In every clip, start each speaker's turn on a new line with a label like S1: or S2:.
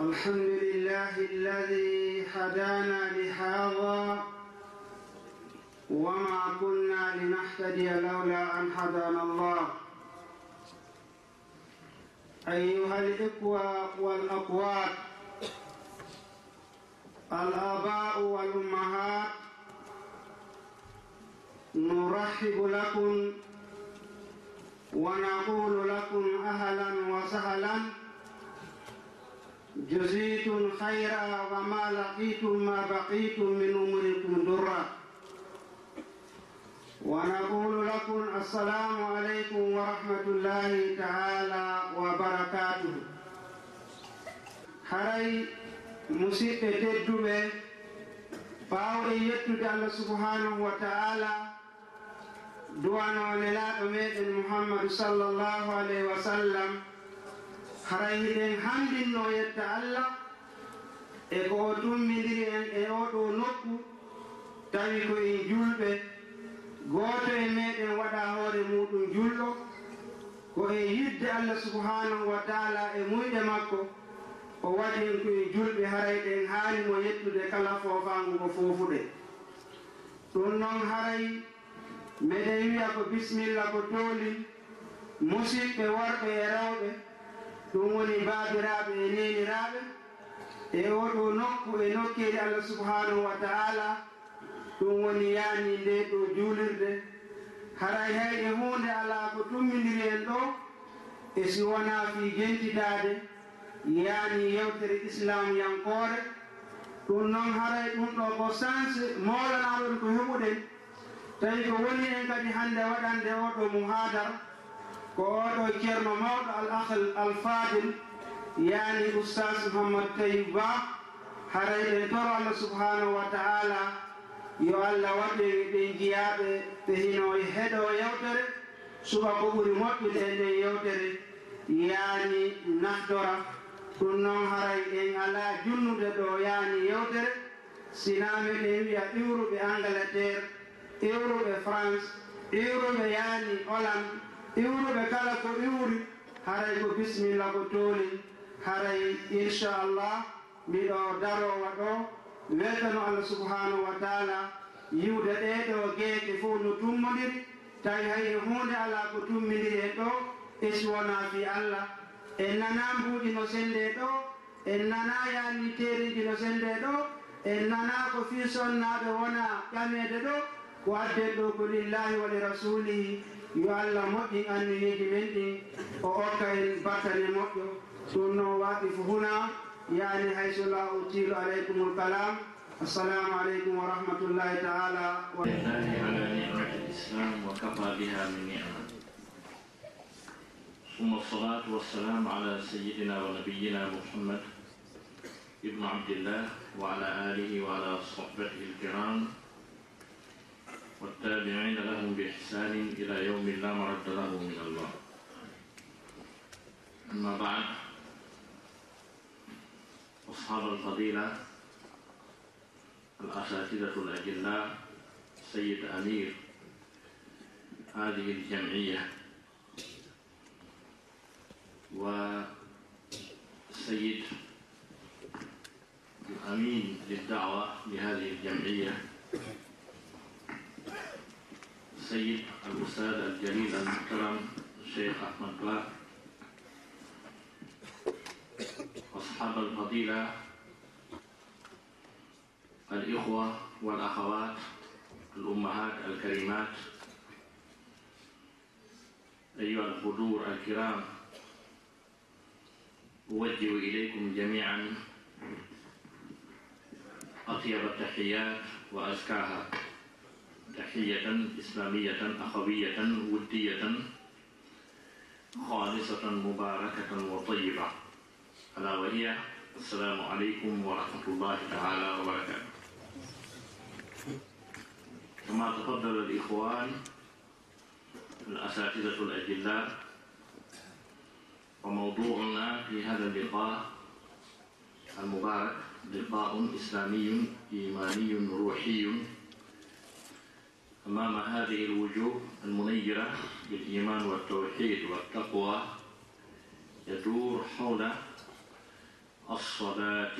S1: الحمد لله الذي هدانا لهذا وما كنا لنهتدي لولا أن هدانا الله أيها الإخوة والأخوات الآباء والأمهات نرحب لكم ونقول لكم أهلا وسهلا جزيتم خيرا وما لقيتم ما بقيتم من أمركم درا ونقول لكم السلام عليكم ورحمة الله تعالى وبركاته. haray musidɓe tedduɓe bawɗe yettude allah subhanahu wa ta'ala duwano nelaɗo meɗen muhammadu sallllahu alayhi wa sallam haray hiɗen handinno yetta allah e ko o tummidiri en e oɗo nokku tawi ko en julɓe. Gooto e meɗen waɗa hoore muɗum julɗo ko e yidde allah subhanahu wa taala e muyɗe makko o waɗi en ko e julɓe harayɗen haali mo yettude kala fofangu ngo fofuɗe. Ɗum noon haray meɗen wiya ko bisimilla ko tooli musidɓe worɓe e rewɓe ɗum woni baabiraaɓe e neniraaɓe e oɗo nokku e nokkeede allah subhanahu wa ta'ala. Ɗum woni yaani nde ɗo juulirde. Haray hay e huunde alaa ko tummindiri en ɗo e si wonaa fii gentitaade yaani yewtere islam yankoore. Ɗum noon haray ɗum ɗo ko sanse mawlanaaɗon ko heɓuɗen. Tawi ko woni en kadi hannde waɗande oɗo muhaadara ko oɗo ceerno mawɗo al ahal alfadil yaani oustas mouhammad tayib ba haray harayɗen toro allah subhanahu wa taala yo allah waɗe ɓe jiyaɓe ɓe hino e heɗo yewtere suba ko ɓuri moƴƴude e nden yewtere yaani nahdora ɗum noon haray en ala junnude ɗo yaani yewtere sinami ɗe wiya iwruɓe angleterre iwruɓe france iwruɓe yaani hollande iwruɓe kala ko iwri haray ko bisimilla ko tooli haray inchallah mbiɗo darowa ɗo. Weltano allah subhanahu wa taala yiwde ɗeɗo geeɗe fof no tummodiri. Tawi hay hunde ala ko tummidiri en ɗo eswona fi allah. En nana mbuuɗi no sende ɗo en nana yaniteriji no sende ɗo en nana ko fi sonnaɓe wona ƴamede ɗo ko adden ɗo ko lillahi wa li rasulihi yo allah moƴƴin annineji men ɗin o okka en battane moƴƴo. Ɗum noon waɗi fo huna. Yani hayso la utilu aleykumul kalam assalamu aleykum wa rahmatullahi taala
S2: ثم الصلاة والسلام على سيدنا ونبينا محمد ابن عبد الله وعلى آله وعلى صحبته الكرام والتابعين بإحسان إلى يوم لا مرد له من الله. أما بعد أصحاب الفضيلة الأساتذة الأجلاء سيد أمير هذه الجمعية وسيد الأمين للدعوة لهذه الجمعية السيد الأستاذ الجليل المحترم الشيخ أحمد باه أصحاب الفضيلة الإخوة والأخوات الأمهات الكريمات أيها الحضور الكرام أوجه إليكم جميعا أطيب التحيات وأزكاها تحية إسلامية أخوية ودية خالصة مباركة وطيبة. ألا وهي السلام عليكم ورحمة الله تعالى وبركاته. كما تفضل الإخوان الأساتذة الأجلاء وموضوعنا في هذا اللقاء المبارك لقاء إسلامي إيماني روحي. أمام هذه الوجوه المنيرة بالإيمان والتوحيد والتقوى يدور حول الصلاة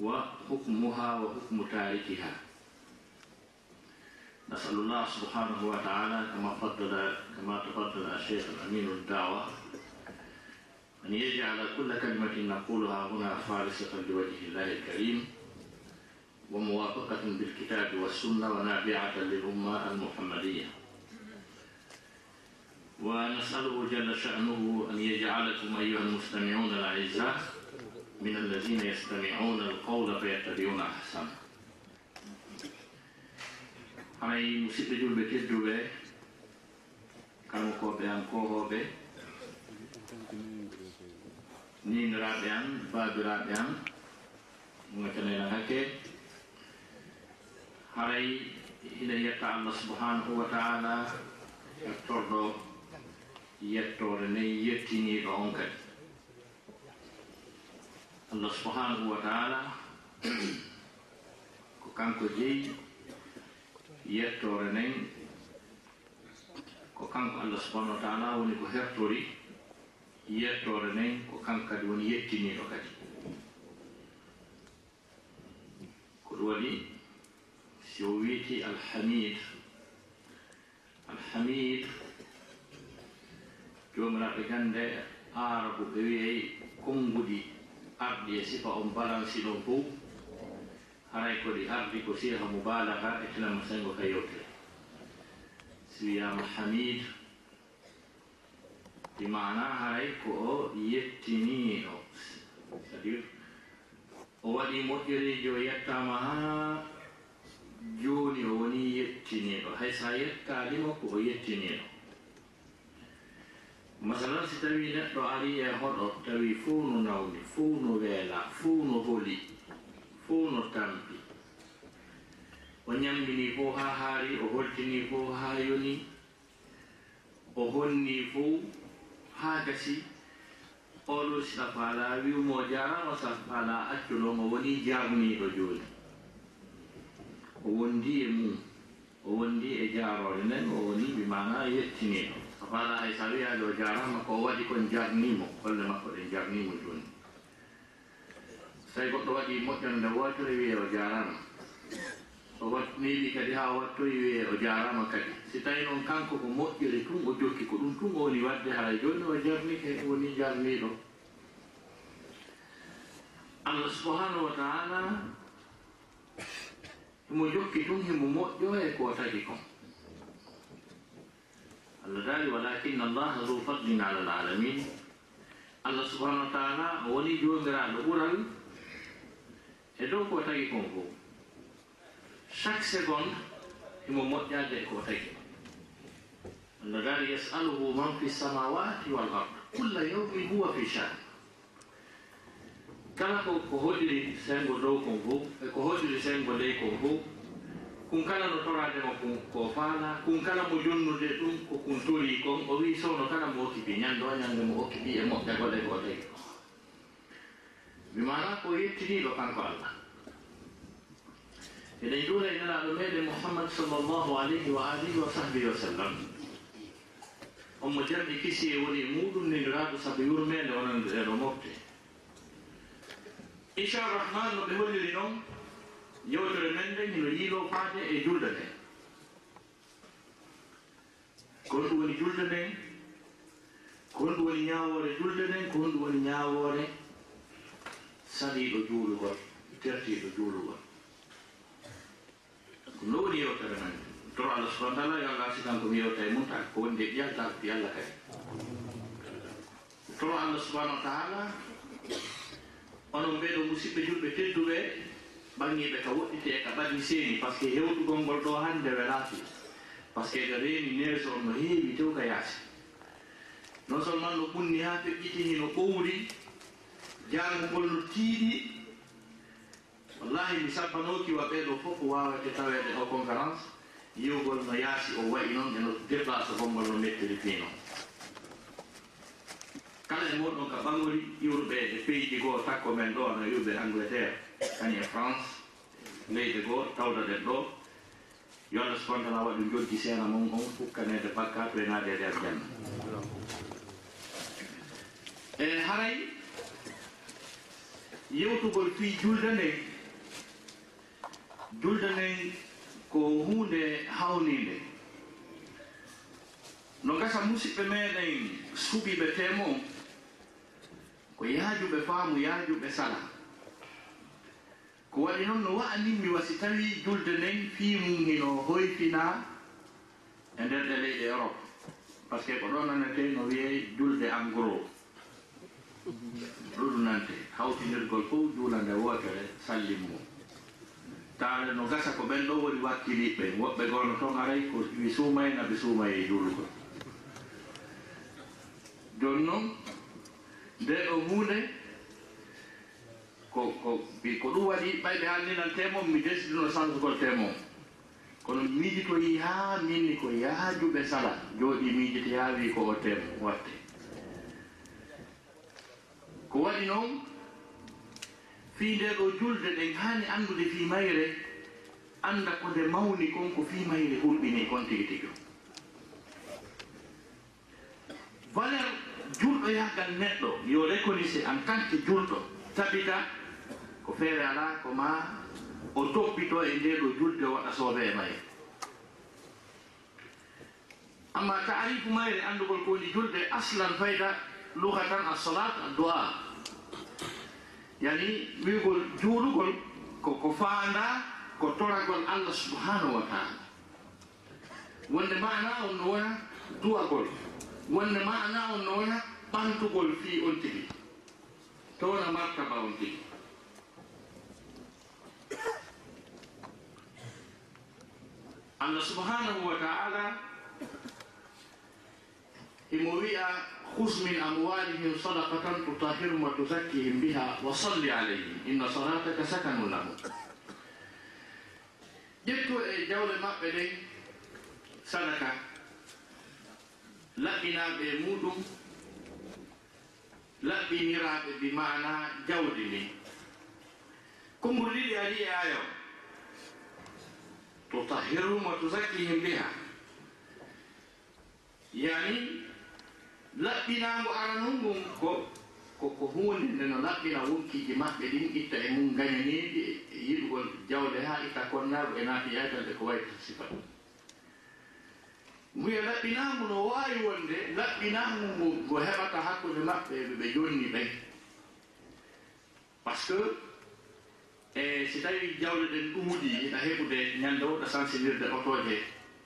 S2: وحكمها وحكم تاركها. نسأل الله سبحانه وتعالى كما قدر كما تفضل الشيخ الأمين الدعوة أن يجعل كل كلمة نقولها هنا خالصة لوجه الله الكريم. وموافقة بالكتاب والسنة ونابعة للأمة المحمدية. ونسأله جل شأنه أن يجعلكم أيها المستمعون الأعزاء من الذين يستمعون القول فيتبعون أحسنه hay musidɓe julɓe kedduɓe kalmukoɓe an kohoɓe niniraɓe an babiraɓe an gatanena hakke fayi ina yetta allah subhanahu wa taala yettorɗo yettore nden yettiniɗo on kadi. Allah subhanahu wa taala ko kanko jeyi yettore nden ko kanko allah subahanahu wa taala woni ko hertori yettore nden ko kanko kadi woni yettiniɗo kadi. Ko ɗum waɗi si o wiiti alhamid alhamid jomiraɓe gande arabu ɓe wiyey konngudi arɗi e sifa on balansi ɗon fof. Haray ko ɗi ardi ko siha mubalaga e tinama sengo ka yewtere. Si wiyama hamid ɗi mana haray ko o yettiniɗo c'est à dire o waɗi moƴƴereji o yettama ha jooni o woni yettiniiɗo hay so a yettanimo ko o yettiniiɗo masalan si tawi neɗɗo ari e hoɗo tawi fuu no nawni fuu no weela fuu no holi fuu no tampi. O ñammini fof haa haari o holtini fof haa yoni o honni fof haa gasi. Oɗo safaala wimo jarama safaala accunomo woni jarniiɗo jooni. o wondi e mum o wondi e jaarore nden o woni ɓe mana yettiniɗo fala hay sa wiyaade o jarama ko waɗi kon jarnimo holle makko ɗen jarnimo joni so tawi goɗɗo waɗi moƴƴonde wotori e wiye o jarama o watniɗi kadi ha wattoyi wiye o e jarama kadi. Si tawi noon kanko ko moƴƴiri tun o jokki ko ɗum tun o woni wadde ha joni o jarnike woni jarniɗo allah subhanahu wa taala mo jokki ɗum himo moƴƴo e ko tagi kon. Allah daali walakin allaha zo fadlin ala l alamin allah subahanahu wa taala woni jomiraɗo ɓural e dow ko tagi kon fof chaque seconde himo moƴƴade e ko tagi allah daali yasaluhu man fi samawati wal ard kulla yawmin huwa fi shan. Kala ko ko hoɗiri sengo dow kon fof rasude sengo ley ko fof kun kala no toradema kun ko faala kun kala mo jonnude ɗum ko kun tori kon. O wi sowno kala mo okkipi ñande o ñande mo okkipi e moƴƴa gole goɗe mi mana ko yettiniɗo kanko allah. Eɗen juula e nelaɗo meɗen mouhammad sallllahu alayhi wa alihi wa sahbihi wa sallam. Onmo jarɗi kisi e woni muɗum nendiraɗo saabu yurmede onande ɗeɗo mofte inchalrahman no ɓe holliri noon yewtere men nde hino yiilo faade e julde nde ko honɗum woni julde nden ko honɗum woni ñawoore julde nden ko honɗum woni ñawoore saliiɗo juulugol tertiiɗo juulugol. Ko no woni yewtere men toro allah subahana taala yo allah sigan komi yewta e mum taka ko woni nde ƴaltal ko yalla kadi toro allah subahana wa taala onon ɓeeɗo musidɓe julɓe tedduɓe bangiɓe ka woɗɗite e ka ɓaɗi seeni par ce que hewɗugol ngol ɗo hannde welaki par ce que ɓe reeni neige on no heewi tew ka yaasi. Non seulement no ɓunni haa feƴƴitini no ɓowri jaangugol no tiiɗi wallahi mi sabbanoki wa ɓeeɗo fof ko wawete taweede o conférence yiwgol no yaasi o wayi noon e no déplace gongol no mettiri fii noon. Kala e moɗon ka ɓaŋori iwruɓe e pays ɗi goo takko men ɗo no iwɓe angleterre. kañum e france leyde goo tawdoɗen ɗo. Yo allah subahana waɗi joggi seena mon on fukkanede bakka to e naade e nder janna. E haray yewtugol fii julde nden julde nden ko hunde hawninde no gasa musidɓe meɗen suɓiɓe temo ko yaajuɓe faamu yaajuɓe sala. ko waɗi noon no wa'animmi wasi tawi julde nden fii mum hino hoyfina e nder ɗe leyɗe europe. Par ce que ko ɗo nanete no wiye julde en gros ɗuɗunante hawtinirgol fof juulande wootere salli mum. Taale no gasa ko ɓen ɗo woni wakkiliɓɓe woɓɓe gono toon aray ko ɓe suumay naɓe suumay e juulugol jooni noon nde ɗo hunde ko ko ko ɗum waɗi ɓayɓe haalninan temon mi desdino sansugol temon kono miijitoyi haa minni ko yaajuɓe sala jooɗi miijito yaawi ko o temo watte. Ko waɗi noon fii nde ɗo julde ɗen haani anndude fii mayre annda ko nde mawni kon ko fii mayre hulɓini kon tigi tigi. Valeur julɗo yahgal neɗɗo yo reconise en tant que julɗo tabita ko feere alaa ko ma o toppito e nde ɗo julde waɗa soobe e mayre amma taarifu mayre anndugol ko woni julde aslan fayda luha tan a solat a addu'a. Yani wiigol juulugol koko faanda ko toragol allah subhanahu wa taala wonde mana on no wona duwagol wonde mana on no wona ɓantugol fii on tigi. To wona martaba on tigi. allah subhanahu wa taala imo wi'a خذ من أموالهم صدقة تطهرهم وتزكيهم بها وصل عليهم إن صلاتك سكن لهم ƴettu e jawle maɓɓe ɗen sadaka laɓɓinaɓe muɗum laɓɓiniraɓe bi mana jawdi ndi konngol ɗiɗi ari e ayo تطهرهم وتزكيهم بها. يعني laɓɓinaago aranungum ko koko hunde nde no laɓɓina wonkiji maɓɓe ɗin itta e mum gañaniiɗi e yiɗugol jawle ha itta konnago e naati yaytalde ko wayi sifa wiya laɓɓinaagu no wawi wonde laɓɓinaagu ngu ngo heɓata hakkude maɓɓe ɓe jonni ɓen par ce que e si tawi jawle ɗen ɗumuɗi ina heɓude ñande o ɗa sensibilirde otoje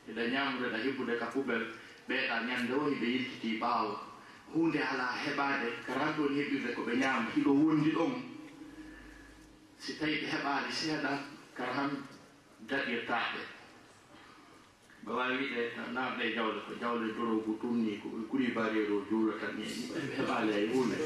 S2: eɗa ñamude ɗa heɓude ka poubel ɓeeɗa ñande o hiɓe yiltiti ɓaawo. Hunde ala heɓade karan ɗon heɓirde koɓe ñaama hiɗo wondi ɗon. Si tawi ɓe heɓaade seeɗa kara han daɗirtaɓe ɓe wawi wiɗe namɗe e jawle ko jawle dorogu tumni ko kulibariero juulata ni ɓe heɓaale e hunde